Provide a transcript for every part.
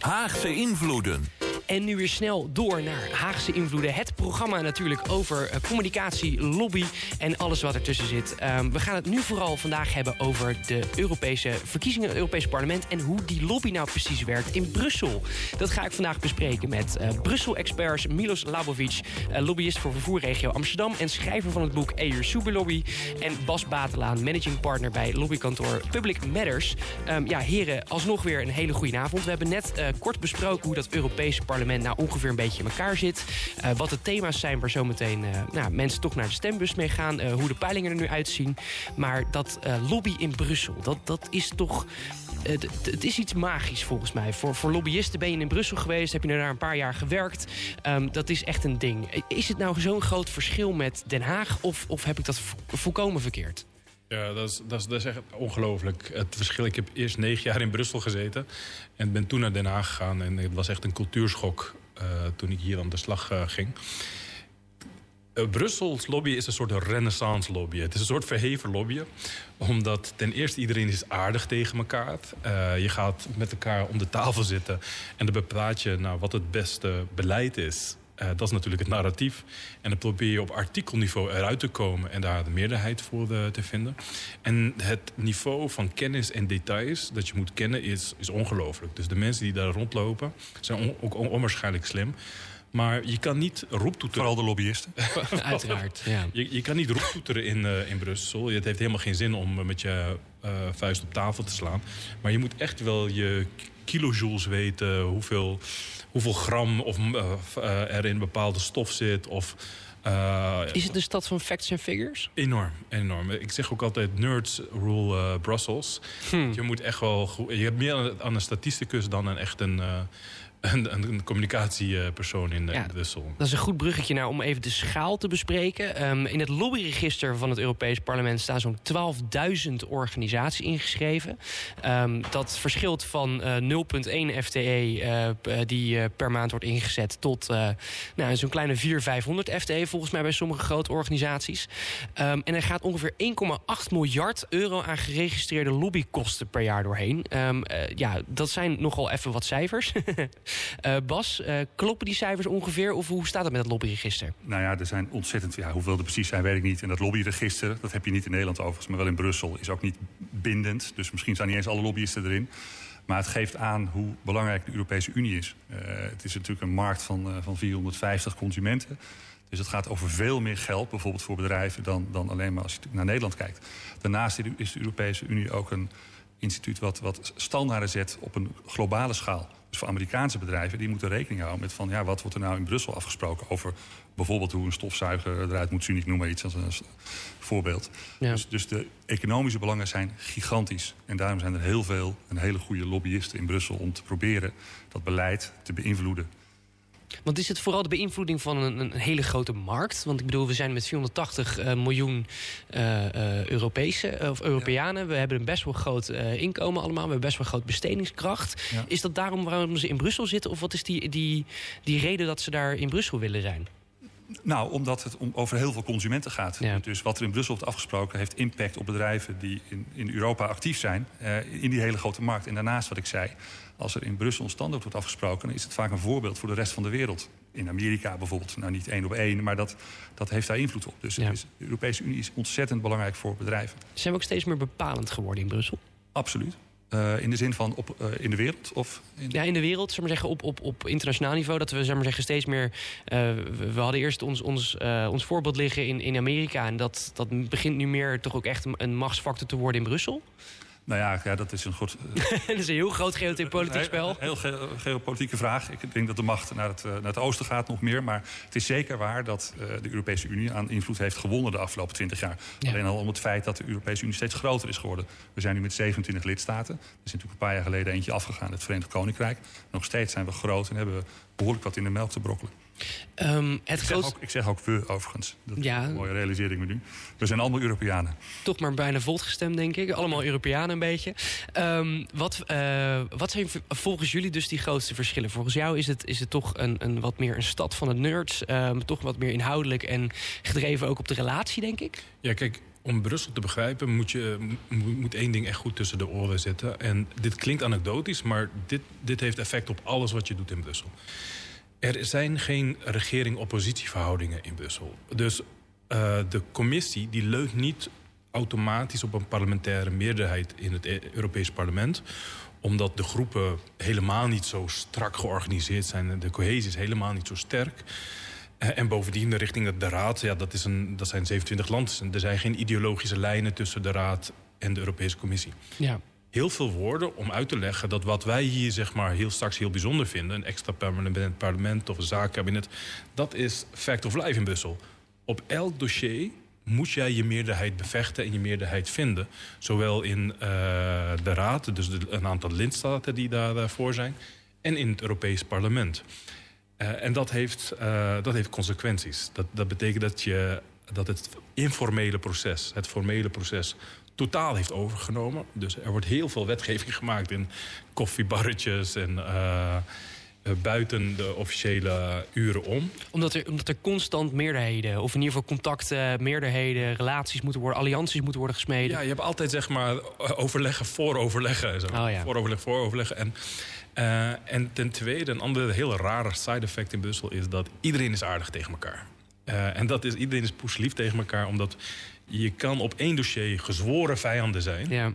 Haagse invloeden. En nu weer snel door naar Haagse invloeden. Het programma natuurlijk over eh, communicatie, lobby en alles wat ertussen zit. Ehm, we gaan het nu vooral vandaag hebben over de Europese verkiezingen, het Europese parlement... en hoe die lobby nou precies werkt in Brussel. Dat ga ik vandaag bespreken met uh, Brussel-experts Milos Labovic... Uh, lobbyist voor vervoerregio Amsterdam... en schrijver van het boek EU Superlobby... en Bas Batelaan, managing partner bij lobbykantoor Public Matters. Um, ja, heren, alsnog weer een hele goede avond. We hebben net kort besproken hoe dat Europese parlement parlement nou ongeveer een beetje in elkaar zit. Uh, wat de thema's zijn waar zometeen uh, nou, mensen toch naar de stembus mee gaan. Uh, hoe de peilingen er nu uitzien. Maar dat lobby in Brussel, dat, dat is toch... Het, is iets magisch volgens mij. Voor, voor lobbyisten ben je in Brussel geweest, heb je er daar een paar jaar gewerkt. Um, dat is echt een ding. Is het nou zo'n groot verschil met Den Haag of, of heb ik dat volkomen verkeerd? Ja, dat is, dat is, dat is echt ongelooflijk. Het verschil. Ik heb eerst negen jaar in Brussel gezeten. En ben toen naar Den Haag gegaan. En het was echt een cultuurschok uh, toen ik hier aan de slag uh, ging. Uh, Brussels lobby is een soort renaissance lobby. Het is een soort verheven lobby. Omdat ten eerste iedereen is aardig tegen elkaar. je gaat met elkaar om de tafel zitten. En dan bepraat je nou, wat het beste beleid is. Uh, dat is natuurlijk het narratief. En dan probeer je op artikelniveau eruit te komen en daar de meerderheid voor de, te vinden. En het niveau van kennis en details dat je moet kennen is, is ongelooflijk. Dus de mensen die daar rondlopen zijn on, ook on, onwaarschijnlijk slim. Maar je kan niet roeptoeteren. Vooral de lobbyisten. Uiteraard, ja. Je, je kan niet roeptoeteren in, uh, in Brussel. Het heeft helemaal geen zin om met je uh, vuist op tafel te slaan. Maar je moet echt wel je kilojoules weten, hoeveel, hoeveel gram of, uh, er in bepaalde stof zit. Of, uh, is het een stad van facts en figures? Enorm, enorm. Ik zeg ook altijd nerds rule Brussels. Hmm. Je moet echt wel je hebt meer aan een statisticus dan een echt een, een, een communicatiepersoon in, ja, Brussel. Dat is een goed bruggetje naar om even de schaal te bespreken. Um, in het lobbyregister van het Europees Parlement staan zo'n 12.000 organisaties ingeschreven. Um, dat verschilt van uh, 0,1 FTE uh, die uh, per maand wordt ingezet tot nou, zo'n kleine 400, 500 FTE volgens mij bij sommige grote organisaties. Um, en er gaat ongeveer 1,8 miljard euro aan geregistreerde lobbykosten per jaar doorheen. ja, dat zijn nogal even wat cijfers. Uh, Bas, uh, kloppen die cijfers ongeveer? Of hoe staat het met het lobbyregister? Nou ja, er zijn ontzettend... Ja, hoeveel er precies zijn, weet ik niet. En dat lobbyregister, dat heb je niet in Nederland overigens... maar wel in Brussel, is ook niet bindend. Dus misschien staan niet eens alle lobbyisten erin. Maar het geeft aan hoe belangrijk de Europese Unie is. Uh, het is natuurlijk een markt van, van 450 consumenten. Dus het gaat over veel meer geld, bijvoorbeeld voor bedrijven... dan, dan alleen maar als je naar Nederland kijkt. Daarnaast is de Europese Unie ook een instituut... wat, wat standaarden zet op een globale schaal. Dus voor Amerikaanse bedrijven, die moeten rekening houden met van ja, wat wordt er nou in Brussel afgesproken over bijvoorbeeld hoe een stofzuiger eruit moet zien. Ik noem maar iets als een voorbeeld. Ja. Dus, dus de economische belangen zijn gigantisch. En daarom zijn er heel veel en hele goede lobbyisten in Brussel om te proberen dat beleid te beïnvloeden. Want is het vooral de beïnvloeding van een, een hele grote markt? Want ik bedoel, we zijn met 480 uh, miljoen uh, Europese, of Europeanen. We hebben een best wel groot inkomen allemaal. We hebben best wel groot bestedingskracht. Ja. Is dat daarom waarom ze in Brussel zitten? Of wat is die, die, die reden dat ze daar in Brussel willen zijn? Nou, omdat het om, over heel veel consumenten gaat. Ja. Dus wat er in Brussel wordt afgesproken... heeft impact op bedrijven die in, in Europa actief zijn... Uh, in die hele grote markt. En daarnaast wat ik zei... als er in Brussel een standaard wordt afgesproken... dan is het vaak een voorbeeld voor de rest van de wereld. In Amerika bijvoorbeeld, nou niet één op één... maar dat, dat heeft daar invloed op. Dus ja. is, de Europese Unie is ontzettend belangrijk voor bedrijven. Zijn we ook steeds meer bepalend geworden in Brussel? Absoluut. Uh, in de zin van op, uh, in de wereld? Of. Ja, in de wereld, zeg maar zeggen, op, op, op internationaal niveau. Dat we zeg maar zeggen, steeds meer. Uh, we, hadden eerst ons, ons, ons voorbeeld liggen in, in Amerika. En dat, dat begint nu meer toch ook echt een machtsfactor te worden in Brussel. Nou ja, ja, dat is een goed... dat is een heel groot geopolitiek spel. Een heel ge geopolitieke vraag. Ik denk dat de macht naar het, naar het oosten gaat nog meer. Maar het is zeker waar dat uh, de Europese Unie aan invloed heeft gewonnen de afgelopen 20 jaar. Ja. Alleen al om het feit dat de Europese Unie steeds groter is geworden. We zijn nu met 27 lidstaten. Er is natuurlijk een paar jaar geleden eentje afgegaan, het Verenigd Koninkrijk. Nog steeds zijn we groot en hebben we behoorlijk wat in de melk te brokkelen. Um, het ik, zeg ook, ik, zeg ook, we overigens. Dat ja. is een mooie realisering me nu. We zijn allemaal Europeanen. Toch maar bijna volt gestemd, denk ik. Allemaal Europeanen een beetje. Um, wat, uh, wat zijn volgens jullie dus die grootste verschillen? Volgens jou is het, is het toch een, een wat meer een stad van het nerds. Um, toch wat meer inhoudelijk en gedreven ook op de relatie, denk ik? Ja, kijk, om Brussel te begrijpen moet, je, moet één ding echt goed tussen de oren zitten. En dit klinkt anekdotisch, maar dit, dit heeft effect op alles wat je doet in Brussel. Er zijn geen regering-oppositieverhoudingen in Brussel. Dus uh, de commissie die leunt niet automatisch op een parlementaire meerderheid in het e- Europees Parlement omdat de groepen helemaal niet zo strak georganiseerd zijn. De cohesie is helemaal niet zo sterk. Eh, en bovendien, richting de Raad, ja, dat, is een, dat zijn 27 landen. Er zijn geen ideologische lijnen tussen de Raad en de Europese Commissie. Ja. Heel veel woorden om uit te leggen dat wat wij hier zeg maar, heel straks heel bijzonder vinden... een extra permanent parlement of een zaakkabinet... dat is fact of life in Brussel. Op elk dossier moet jij je meerderheid bevechten en je meerderheid vinden. Zowel in uh, de Raad, dus een aantal lidstaten die daarvoor zijn... en in het Europees Parlement. Uh, en dat heeft, dat heeft consequenties. Dat, dat betekent dat, je, dat het informele proces, het formele proces totaal heeft overgenomen. Dus er wordt heel veel wetgeving gemaakt in koffiebarretjes en uh, buiten de officiële uren om. Omdat er, omdat er constant meerderheden, of in ieder geval contacten, meerderheden, relaties moeten worden, allianties moeten worden gesmeden. Ja, je hebt altijd zeg maar overleggen voor overleggen. Zo. Oh, ja. Voor overleg, voor overleggen. En uh, en ten tweede, een ander heel rare side effect in Brussel is dat iedereen is aardig tegen elkaar. Uh, en dat is, iedereen is poeslief tegen elkaar, omdat je kan op één dossier gezworen vijanden zijn. Ja.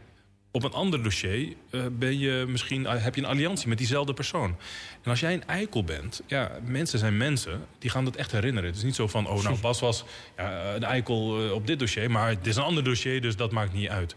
Op een ander dossier uh, ben je misschien, heb je een alliantie met diezelfde persoon. En als jij een eikel bent, ja, mensen zijn mensen, die gaan dat echt herinneren. Het is niet zo van, oh nou, Bas was ja, een eikel op dit dossier, maar het is een ander dossier, dus dat maakt niet uit.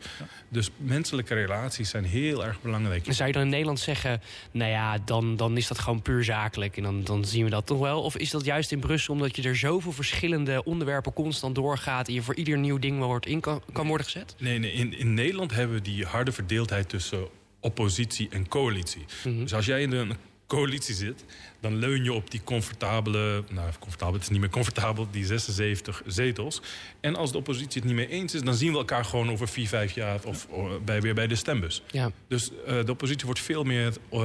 Dus menselijke relaties zijn heel erg belangrijk. Zou je dan in Nederland zeggen, nou ja, dan, dan is dat gewoon puur zakelijk en dan, dan zien we dat toch wel? Of is dat juist in Brussel omdat je er zoveel verschillende onderwerpen constant doorgaat en je voor ieder nieuw ding wordt in kan, kan worden gezet? Nee, nee in, in Nederland hebben we die harde verdeeldheid tussen oppositie en coalitie. Mhm. Dus als jij in een coalitie zit, dan leun je op die comfortabele, nou comfortabel, het is niet meer comfortabel, die 76 zetels. En als de oppositie het niet mee eens is, dan zien we elkaar gewoon over vier, vijf jaar of, bij, weer bij de stembus. Ja. Dus uh, de oppositie wordt veel meer uh,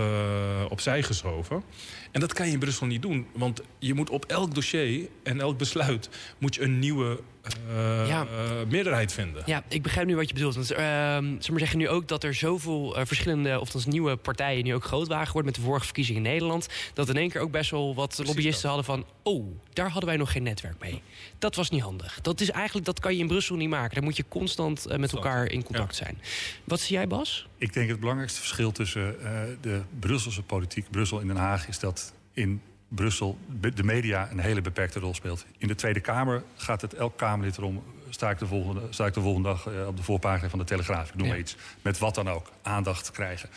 opzij geschoven. En dat kan je in Brussel niet doen, want je moet op elk dossier en elk besluit moet je een nieuwe uh, ja. meerderheid vinden. Ja, ik begrijp nu wat je bedoelt. Want, uh, maar zeggen nu ook dat er zoveel verschillende, of nieuwe partijen nu ook groot waren geworden met de vorige verkiezingen in Nederland, dat in één keer ook best wel wat lobbyisten hadden van... oh, daar hadden wij nog geen netwerk mee. Dat was niet handig. Dat, is eigenlijk, dat kan je in Brussel niet maken. Daar moet je constant uh, met elkaar in contact zijn. Wat zie jij, Bas? Ik denk het belangrijkste verschil tussen uh, de Brusselse politiek... Brussel en Den Haag, is dat in Brussel de media een hele beperkte rol speelt. In de Tweede Kamer gaat het elk Kamerlid erom... sta ik de volgende, sta ik de volgende dag uh, op de voorpagina van de Telegraaf. Ik noem ja. maar iets. Met wat dan ook. Aandacht krijgen.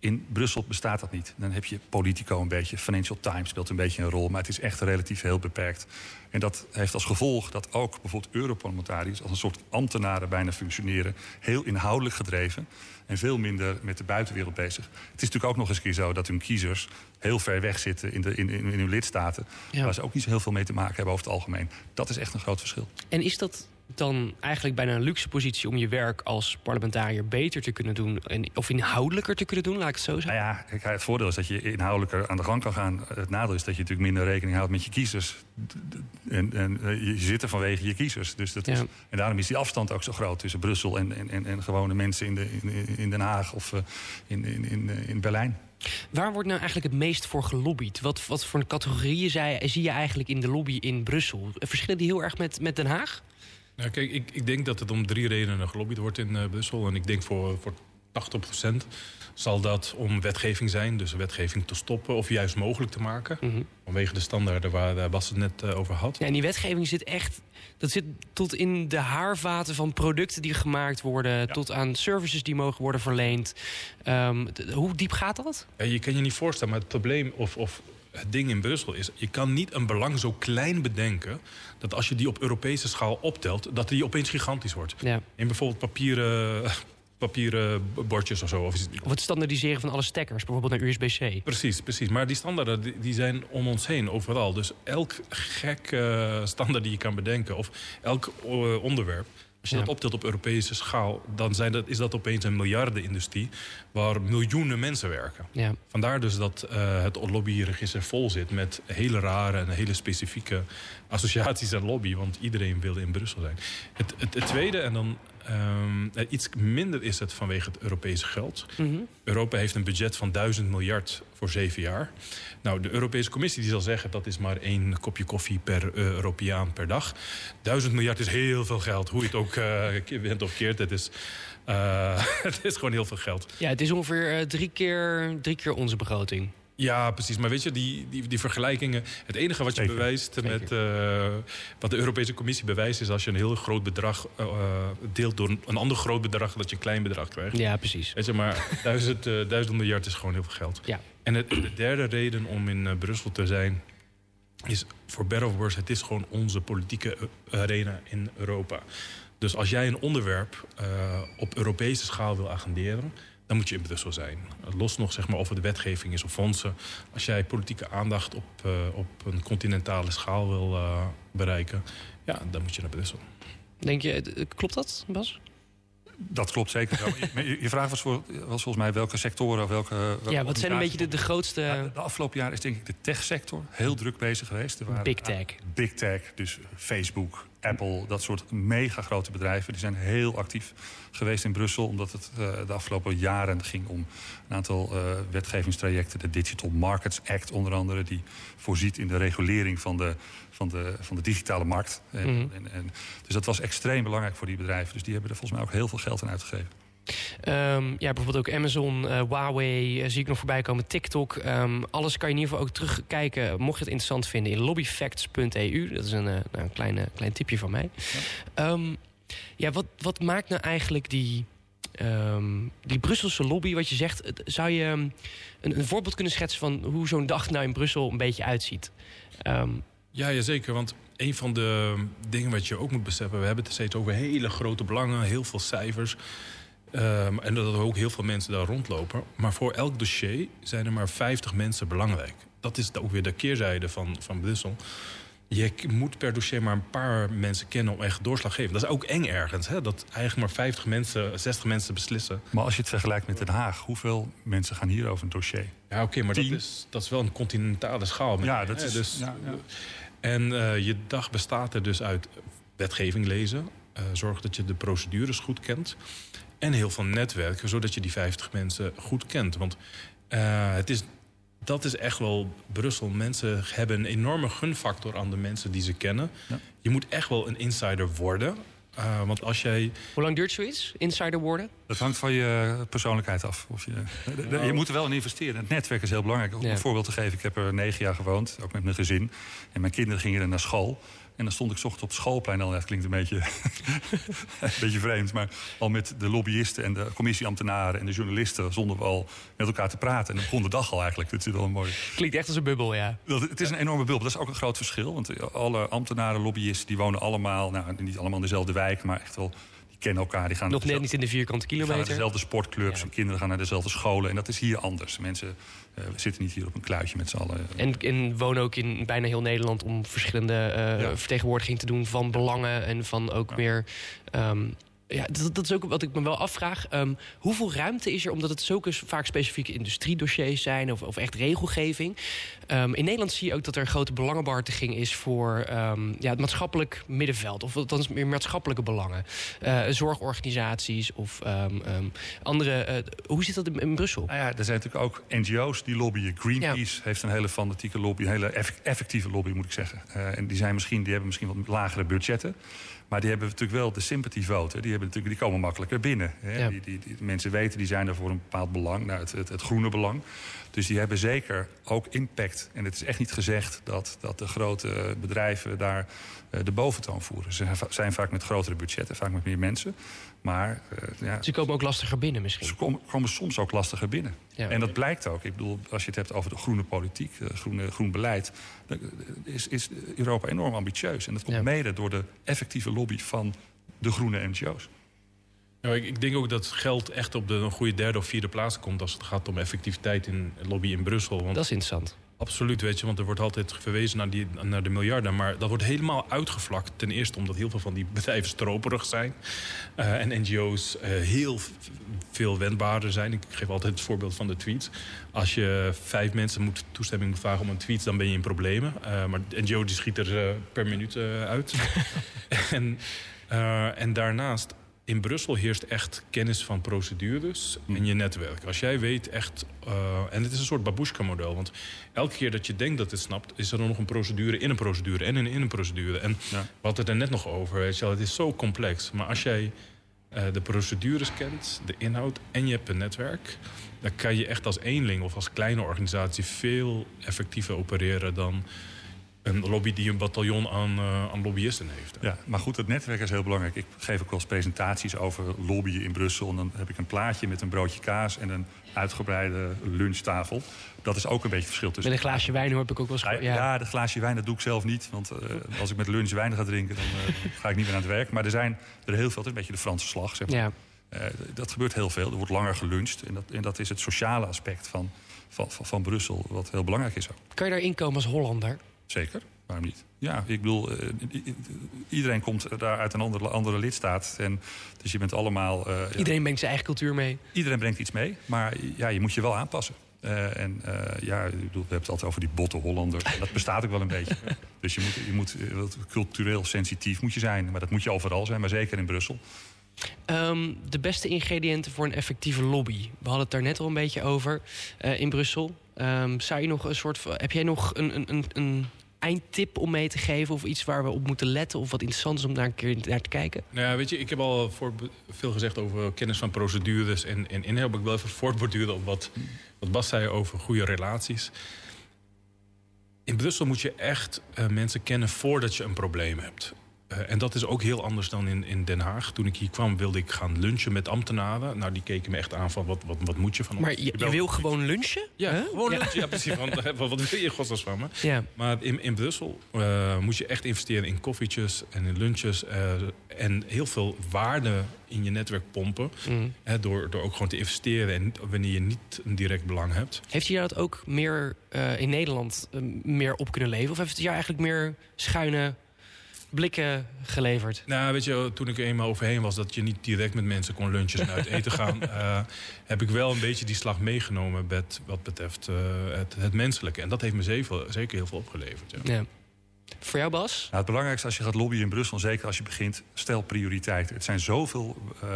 In Brussel bestaat dat niet. Dan heb je Politico een beetje, Financial Times speelt een beetje een rol... maar het is echt relatief heel beperkt. En dat heeft als gevolg dat ook bijvoorbeeld Europarlementariërs... als een soort ambtenaren bijna functioneren, heel inhoudelijk gedreven... en veel minder met de buitenwereld bezig. Het is natuurlijk ook nog eens keer zo dat hun kiezers heel ver weg zitten in, de, in, in, in hun lidstaten... Ja. waar ze ook niet zo heel veel mee te maken hebben over het algemeen. Dat is echt een groot verschil. En is dat dan eigenlijk bijna een luxe positie om je werk als parlementariër beter te kunnen doen. En, of inhoudelijker te kunnen doen, laat ik het zo zeggen. Nou ja, kijk, het voordeel is dat je inhoudelijker aan de gang kan gaan. Het nadeel is dat je natuurlijk minder rekening houdt met je kiezers. En, en je zit er vanwege je kiezers. Dus dat is, En daarom is die afstand ook zo groot tussen Brussel en, en, en, gewone mensen in, de, in, in Den Haag of in, in, in, in Berlijn. Waar wordt nou eigenlijk het meest voor gelobbyd? Wat, wat voor categorieën zie je eigenlijk in de lobby in Brussel? Verschillen die heel erg met, met Den Haag? Nou, kijk, ik, ik denk dat het om drie redenen gelobbyd wordt in uh, Brussel. En ik denk voor, voor 80% zal dat om wetgeving zijn. Dus wetgeving te stoppen of juist mogelijk te maken. Mm -hmm. Vanwege de standaarden waar Bas het net uh, over had. Ja, en die wetgeving zit echt... Dat zit tot in de haarvaten van producten die gemaakt worden... Ja. tot aan services die mogen worden verleend. Um, hoe diep gaat dat? Ja, je kan je niet voorstellen, maar het probleem... of, of het ding in Brussel is, je kan niet een belang zo klein bedenken... dat als je die op Europese schaal optelt, dat die opeens gigantisch wordt. Ja. In bijvoorbeeld papieren, papieren bordjes of zo. Of, het standaardiseren van alle stekkers, bijvoorbeeld naar USB-C. Precies, precies. Maar die standaarden die, die, zijn om ons heen, overal. Dus elk gek uh, standaard die je kan bedenken... of elk uh, onderwerp Als je Ja. dat optelt op Europese schaal, dan zijn dat, is dat opeens een miljardenindustrie waar miljoenen mensen werken. Ja. Vandaar dus dat eh, het lobbyregister vol zit met hele rare en hele specifieke associaties en lobby. Want iedereen wil in Brussel zijn. Het, het, het tweede, en dan ehm, iets minder is het vanwege het Europese geld. Mhm. Europa heeft een budget van 1000 miljard voor zeven jaar. Nou, de Europese Commissie die zal zeggen dat is maar één kopje koffie per eh, Europeaan per dag. 1000 miljard is heel veel geld. Hoe je het ook eh went of keert, het is, eh, het is gewoon heel veel geld. ja, het is ongeveer eh, drie, keer, drie keer onze begroting. Ja, precies. Maar weet je, die, die, die vergelijkingen. Het enige wat je Zeker. bewijst met. eh, wat de Europese Commissie bewijst, is als je een heel groot bedrag eh, deelt door een, ander groot bedrag, dat je een klein bedrag krijgt. Ja, precies. Weet je, maar duizend, eh, duizend miljard is gewoon heel veel geld. Ja. En het, de derde reden om in Brussel te zijn, is voor better of worse, het is gewoon onze politieke arena in Europa. Dus als jij een onderwerp op Europese schaal wil agenderen, dan moet je in Brussel zijn. Los nog zeg maar, of het wetgeving is of fondsen. Als jij politieke aandacht op, eh, op een continentale schaal wil eh, bereiken, ja, dan moet je naar Brussel. Denk je, klopt dat, Bas? Dat klopt zeker. je, je vraag was, voor, was volgens mij welke sectoren, of welke... welke Ja, wat zijn een beetje de, de grootste Ja, de, de afgelopen jaren is denk ik de techsector heel druk bezig geweest. Er waren big tech? Big tech, dus Facebook, Apple, dat soort mega grote bedrijven... die zijn heel actief geweest in Brussel... omdat het eh, de afgelopen jaren ging om een aantal eh, wetgevingstrajecten. De Digital Markets Act onder andere... die voorziet in de regulering van de, van de, van de digitale markt. En- Mhm. en, en, dus dat was extreem belangrijk voor die bedrijven. Dus die hebben er volgens mij ook heel veel geld aan uitgegeven. Ehm, ja, bijvoorbeeld ook Amazon, eh, Huawei, eh, zie ik nog voorbij komen, TikTok. Ehm, alles kan je in ieder geval ook terugkijken, mocht je het interessant vinden, in lobbyfacts.eu. Dat is een, eh, nou, een kleine, klein tipje van mij. Ehm, ja, wat, wat maakt nou eigenlijk die, die Brusselse lobby, wat je zegt... zou je een, een voorbeeld kunnen schetsen van hoe zo'n dag nou in Brussel een beetje uitziet? Ehm, Ja, jazeker. Want een van de dingen wat je ook moet beseffen... we hebben het steeds over hele grote belangen, heel veel cijfers... Ehm, en dat er ook heel veel mensen daar rondlopen. Maar voor elk dossier zijn er maar 50 mensen belangrijk. Dat is ook weer de keerzijde van, van Brussel. Je moet per dossier maar een paar mensen kennen om echt doorslaggevend. Dat is ook eng ergens. Hè? Dat eigenlijk maar 50 mensen, 60 mensen beslissen. Maar als je het vergelijkt met Den Haag... hoeveel mensen gaan hier over een dossier? Ja, oké, maar dat is, dat is wel een continentale schaal. Ja, dat is- Dus, ja, ja. En eh, je dag bestaat er dus uit wetgeving lezen. eh, zorg dat je de procedures goed kent. En heel veel netwerken, zodat je die 50 mensen goed kent. Want eh, het is, dat is echt wel Brussel. Mensen hebben een enorme gunfactor aan de mensen die ze kennen. Ja. Je moet echt wel een insider worden. Eh, want als jij hoe lang duurt zoiets, insider worden? Dat hangt van je persoonlijkheid af. Of je, je moet er wel in investeren. Het netwerk is heel belangrijk. Om Ja. een voorbeeld te geven. Ik heb er negen jaar gewoond, ook met mijn gezin. En mijn kinderen gingen er naar school. En dan stond ik 's ochtends op het schoolplein al. Dat klinkt een beetje, een beetje vreemd. Maar al met de lobbyisten en de commissieambtenaren en de journalisten... stonden we al met elkaar te praten. En dan begon de dag al eigenlijk. Dat is wel een mooi. Klinkt echt als een bubbel, ja. Dat, het is een enorme bulp. Dat is ook een groot verschil. Want alle ambtenaren, lobbyisten, die wonen allemaal... Nou, niet allemaal in dezelfde wijk, maar echt wel... Kennen elkaar, die gaan... Nog net niet in de vierkante die gaan naar kilometer. dezelfde sportclubs, Ja. kinderen gaan naar dezelfde scholen. En dat is hier anders. Mensen eh, zitten niet hier op een kluitje met z'n allen. En, en wonen ook in bijna heel Nederland om verschillende eh, Ja. vertegenwoordiging te doen van belangen en van ook meer. ehm, ja, dat, dat is ook wat ik me wel afvraag. Ehm, hoeveel ruimte is er, omdat het zulke vaak specifieke industriedossiers zijn of, of echt regelgeving. Ehm, in Nederland zie je ook dat er een grote belangenbehartiging is voor ehm, ja, het maatschappelijk middenveld. Of althans meer maatschappelijke belangen. Eh, zorgorganisaties of andere. eh, hoe zit dat in, in Brussel? Nou ja, er zijn natuurlijk ook NGO's die lobbyen. Greenpeace heeft een hele fanatieke lobby, een hele eff- effectieve lobby moet ik zeggen. Eh, en die, zijn misschien, die hebben misschien wat lagere budgetten. Maar die hebben natuurlijk wel de sympathy vote. Die, hebben natuurlijk, die komen makkelijker binnen. Hè. Ja. Die, die, die mensen weten, die zijn er voor een bepaald belang. Nou, het, het, het groene belang. Dus die hebben zeker ook impact. En het is echt niet gezegd dat, dat de grote bedrijven daar eh, de boventoon voeren. Ze zijn vaak met grotere budgetten, vaak met meer mensen. Maar eh, ja, Ze komen ook lastiger binnen misschien. ze komen, komen soms ook lastiger binnen. Ja. En dat blijkt ook. Ik bedoel, als je het hebt over de groene politiek, eh, groene, groen beleid, dan is, is Europa enorm ambitieus. En dat komt Ja. mede door de effectieve lobby van de groene NGO's. Nou, ik, ik denk ook dat geld echt op de een goede derde of vierde plaats komt als het gaat om effectiviteit in lobby in Brussel. Want Dat is interessant. Absoluut, weet je, want er wordt altijd verwezen naar, die, naar de miljarden. Maar dat wordt helemaal uitgevlakt. Ten eerste omdat heel veel van die bedrijven stroperig zijn. Uh, en NGO's uh, heel veel wendbaarder zijn. Ik geef altijd het voorbeeld van de tweets. Als je vijf mensen moet toestemming moet vragen om een tweet, dan ben je in problemen. Uh, maar de NGO die schiet er per minuut uit. en, en daarnaast in Brussel heerst echt kennis van procedures in je netwerk. Als jij weet echt... Uh, en het is een soort babushka-model. Want elke keer dat je denkt dat het snapt... is er dan nog een procedure in een procedure en in, in een procedure. En ja. we hadden het er net nog over. Weet je wel, het is zo complex. Maar als jij uh, de procedures kent, de inhoud en je hebt een netwerk... dan kan je echt als eenling of als kleine organisatie... veel effectiever opereren dan een lobby die een bataljon aan, uh, aan lobbyisten heeft. Ja, maar goed, het netwerk is heel belangrijk. Ik geef ook wel eens presentaties over lobbyen in Brussel. En dan heb ik een plaatje met een broodje kaas en een uitgebreide lunchtafel. Dat is ook een beetje het verschil tussen. Met een glaasje wijn hoor heb ik ook wel eens. Ja, ja dat glaasje wijn dat doe ik zelf niet. Want uh, als ik met lunch wijn ga drinken, dan uh, ga ik niet meer aan het werk. Maar er zijn er heel veel. Het is een beetje de Franse slag. Zeg maar. ja. Uh, dat gebeurt heel veel. Er wordt langer geluncht. En dat, en dat is het sociale aspect van, van, van, van Brussel, wat heel belangrijk is ook. Kan je daarin komen als Hollander? Zeker, waarom niet? Ja, ik bedoel, uh, iedereen komt daar uit een andere, andere lidstaat. En, dus je bent allemaal... Uh, iedereen brengt zijn eigen cultuur mee? Iedereen brengt iets mee, maar ja, je moet je wel aanpassen. Uh, en ja, ik bedoel, we hebben het altijd over die botte Hollander. Dat bestaat ook wel een beetje. Dus je moet, je moet cultureel sensitief moet je zijn. Maar dat moet je overal zijn, maar zeker in Brussel. Um, de beste ingrediënten voor een effectieve lobby. We hadden het daar net al een beetje over in Brussel. Um, zou je nog een soort. Heb jij nog een, een, een eindtip om mee te geven? Of iets waar we op moeten letten? Of wat interessant is om daar een keer naar te kijken? Nou ja, weet je, ik heb al voor veel gezegd over kennis van procedures. En, en inhoud ik wel even voortborduren op wat, wat Bas zei over goede relaties. In Brussel moet je echt uh, mensen kennen voordat je een probleem hebt. Uh, en dat is ook heel anders dan in, in Den Haag. Toen ik hier kwam wilde ik gaan lunchen met ambtenaren. Nou, die keken me echt aan van wat, wat, wat moet je van ons? Maar je, je wil gewoon lunchen? Ja, huh? gewoon ja. lunchen. Ja, precies. wat, wat wil je godsdienst van me? Ja. Maar in, in Brussel uh, moet je echt investeren in koffietjes en in lunches. Uh, en heel veel waarde in je netwerk pompen. Mm. Hè, door, door ook gewoon te investeren en wanneer je niet een direct belang hebt. Heeft je dat ook meer in Nederland meer op kunnen leven? Of heeft het jou eigenlijk meer schuine blikken geleverd? Nou, weet je, toen ik er eenmaal overheen was dat je niet direct met mensen kon lunchen en uit eten gaan, uh, heb ik wel een beetje die slag meegenomen met wat betreft uh, het, het, menselijke. En dat heeft me zeker, zeker heel veel opgeleverd. Ja. ja. Voor jou, Bas? Nou, het belangrijkste als je gaat lobbyen in Brussel, zeker als je begint, stel prioriteiten. Het zijn zoveel uh,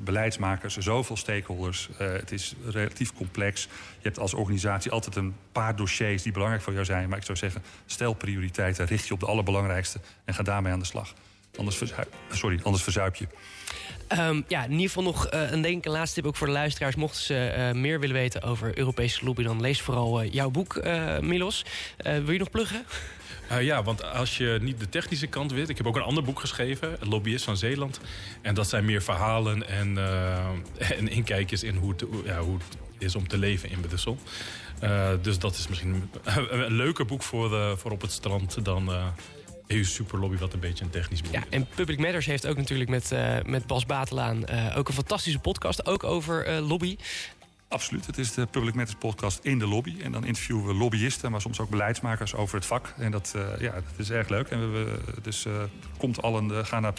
beleidsmakers, zoveel stakeholders. Uh, het is relatief complex. Je hebt als organisatie altijd een paar dossiers die belangrijk voor jou zijn. Maar ik zou zeggen, stel prioriteiten, richt je op de allerbelangrijkste en ga daarmee aan de slag. Anders, verzuip, sorry, anders verzuip je. Um, ja, in ieder geval nog uh, een, denk ik, een laatste tip ook voor de luisteraars. Mochten ze uh, meer willen weten over Europese lobby, dan lees vooral uh, jouw boek, Milos. wil je nog pluggen? Uh, ja, want als je niet de technische kant weet... Ik heb ook een ander boek geschreven, Lobbyist van Zeeland. En dat zijn meer verhalen en, uh, en inkijkjes in hoe het, ja, hoe het is om te leven in Brussel. Uh, dus dat is misschien een leuker boek voor, voor op het strand dan... EU Superlobby, wat een beetje een technisch boek Ja, en Public Matters heeft ook natuurlijk met, met Bas Batelaan... ook een fantastische podcast, ook over lobby. Absoluut. Het is de Public Matters podcast in de lobby. En dan interviewen we lobbyisten, maar soms ook beleidsmakers over het vak. En dat, uh, ja, dat is erg leuk. En we, dus uh, komt allen, uh, ga naar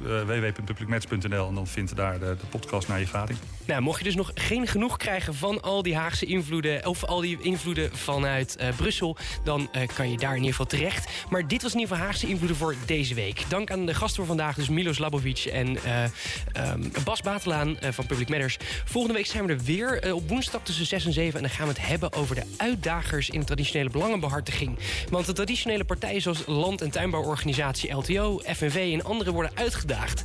www.publicmatch.nl en dan vindt daar de, de, podcast naar je gading. Nou, mocht je dus nog geen genoeg krijgen van al die Haagse invloeden... of al die invloeden vanuit Brussel, dan kan je daar in ieder geval terecht. Maar dit was in ieder geval Haagse invloeden voor deze week. Dank aan de gasten voor vandaag, dus Milos Labovic en um, Bas Batelaan van Public Matters. Volgende week zijn we er weer... Eh, op woensdag tussen 6 en 7. En dan gaan we het hebben over de uitdagers in de traditionele belangenbehartiging. Want de traditionele partijen zoals Land- en Tuinbouworganisatie LTO, FNV en anderen worden uitgedaagd.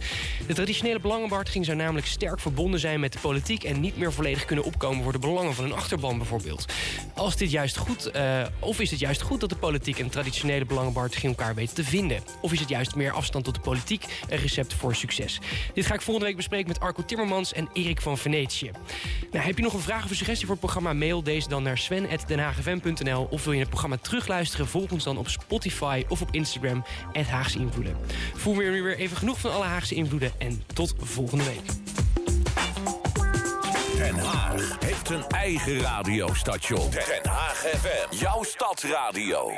De traditionele belangenbehartiging zou namelijk sterk verbonden zijn met de politiek... en niet meer volledig kunnen opkomen voor de belangen van hun achterban bijvoorbeeld. Als dit juist goed, uh, of is het juist goed dat de politiek en traditionele belangenbehartiging elkaar weten te vinden? Of is het juist meer afstand tot de politiek een recept voor succes? Dit ga ik volgende week bespreken met Arco Timmermans en Erik van Venetië. Nou, heb je nog nog een vraag of een suggestie voor het programma? Mail deze dan naar sven.denhagevm.nl. Of wil je het programma terugluisteren? Volg ons dan op Spotify of op Instagram. Haagse Invloeden. Voel weer nu weer even genoeg van alle Haagse invloeden. En tot volgende week. Den Haag. Heeft zijn eigen radiostation. Den Haag FM. Jouw stadsradio.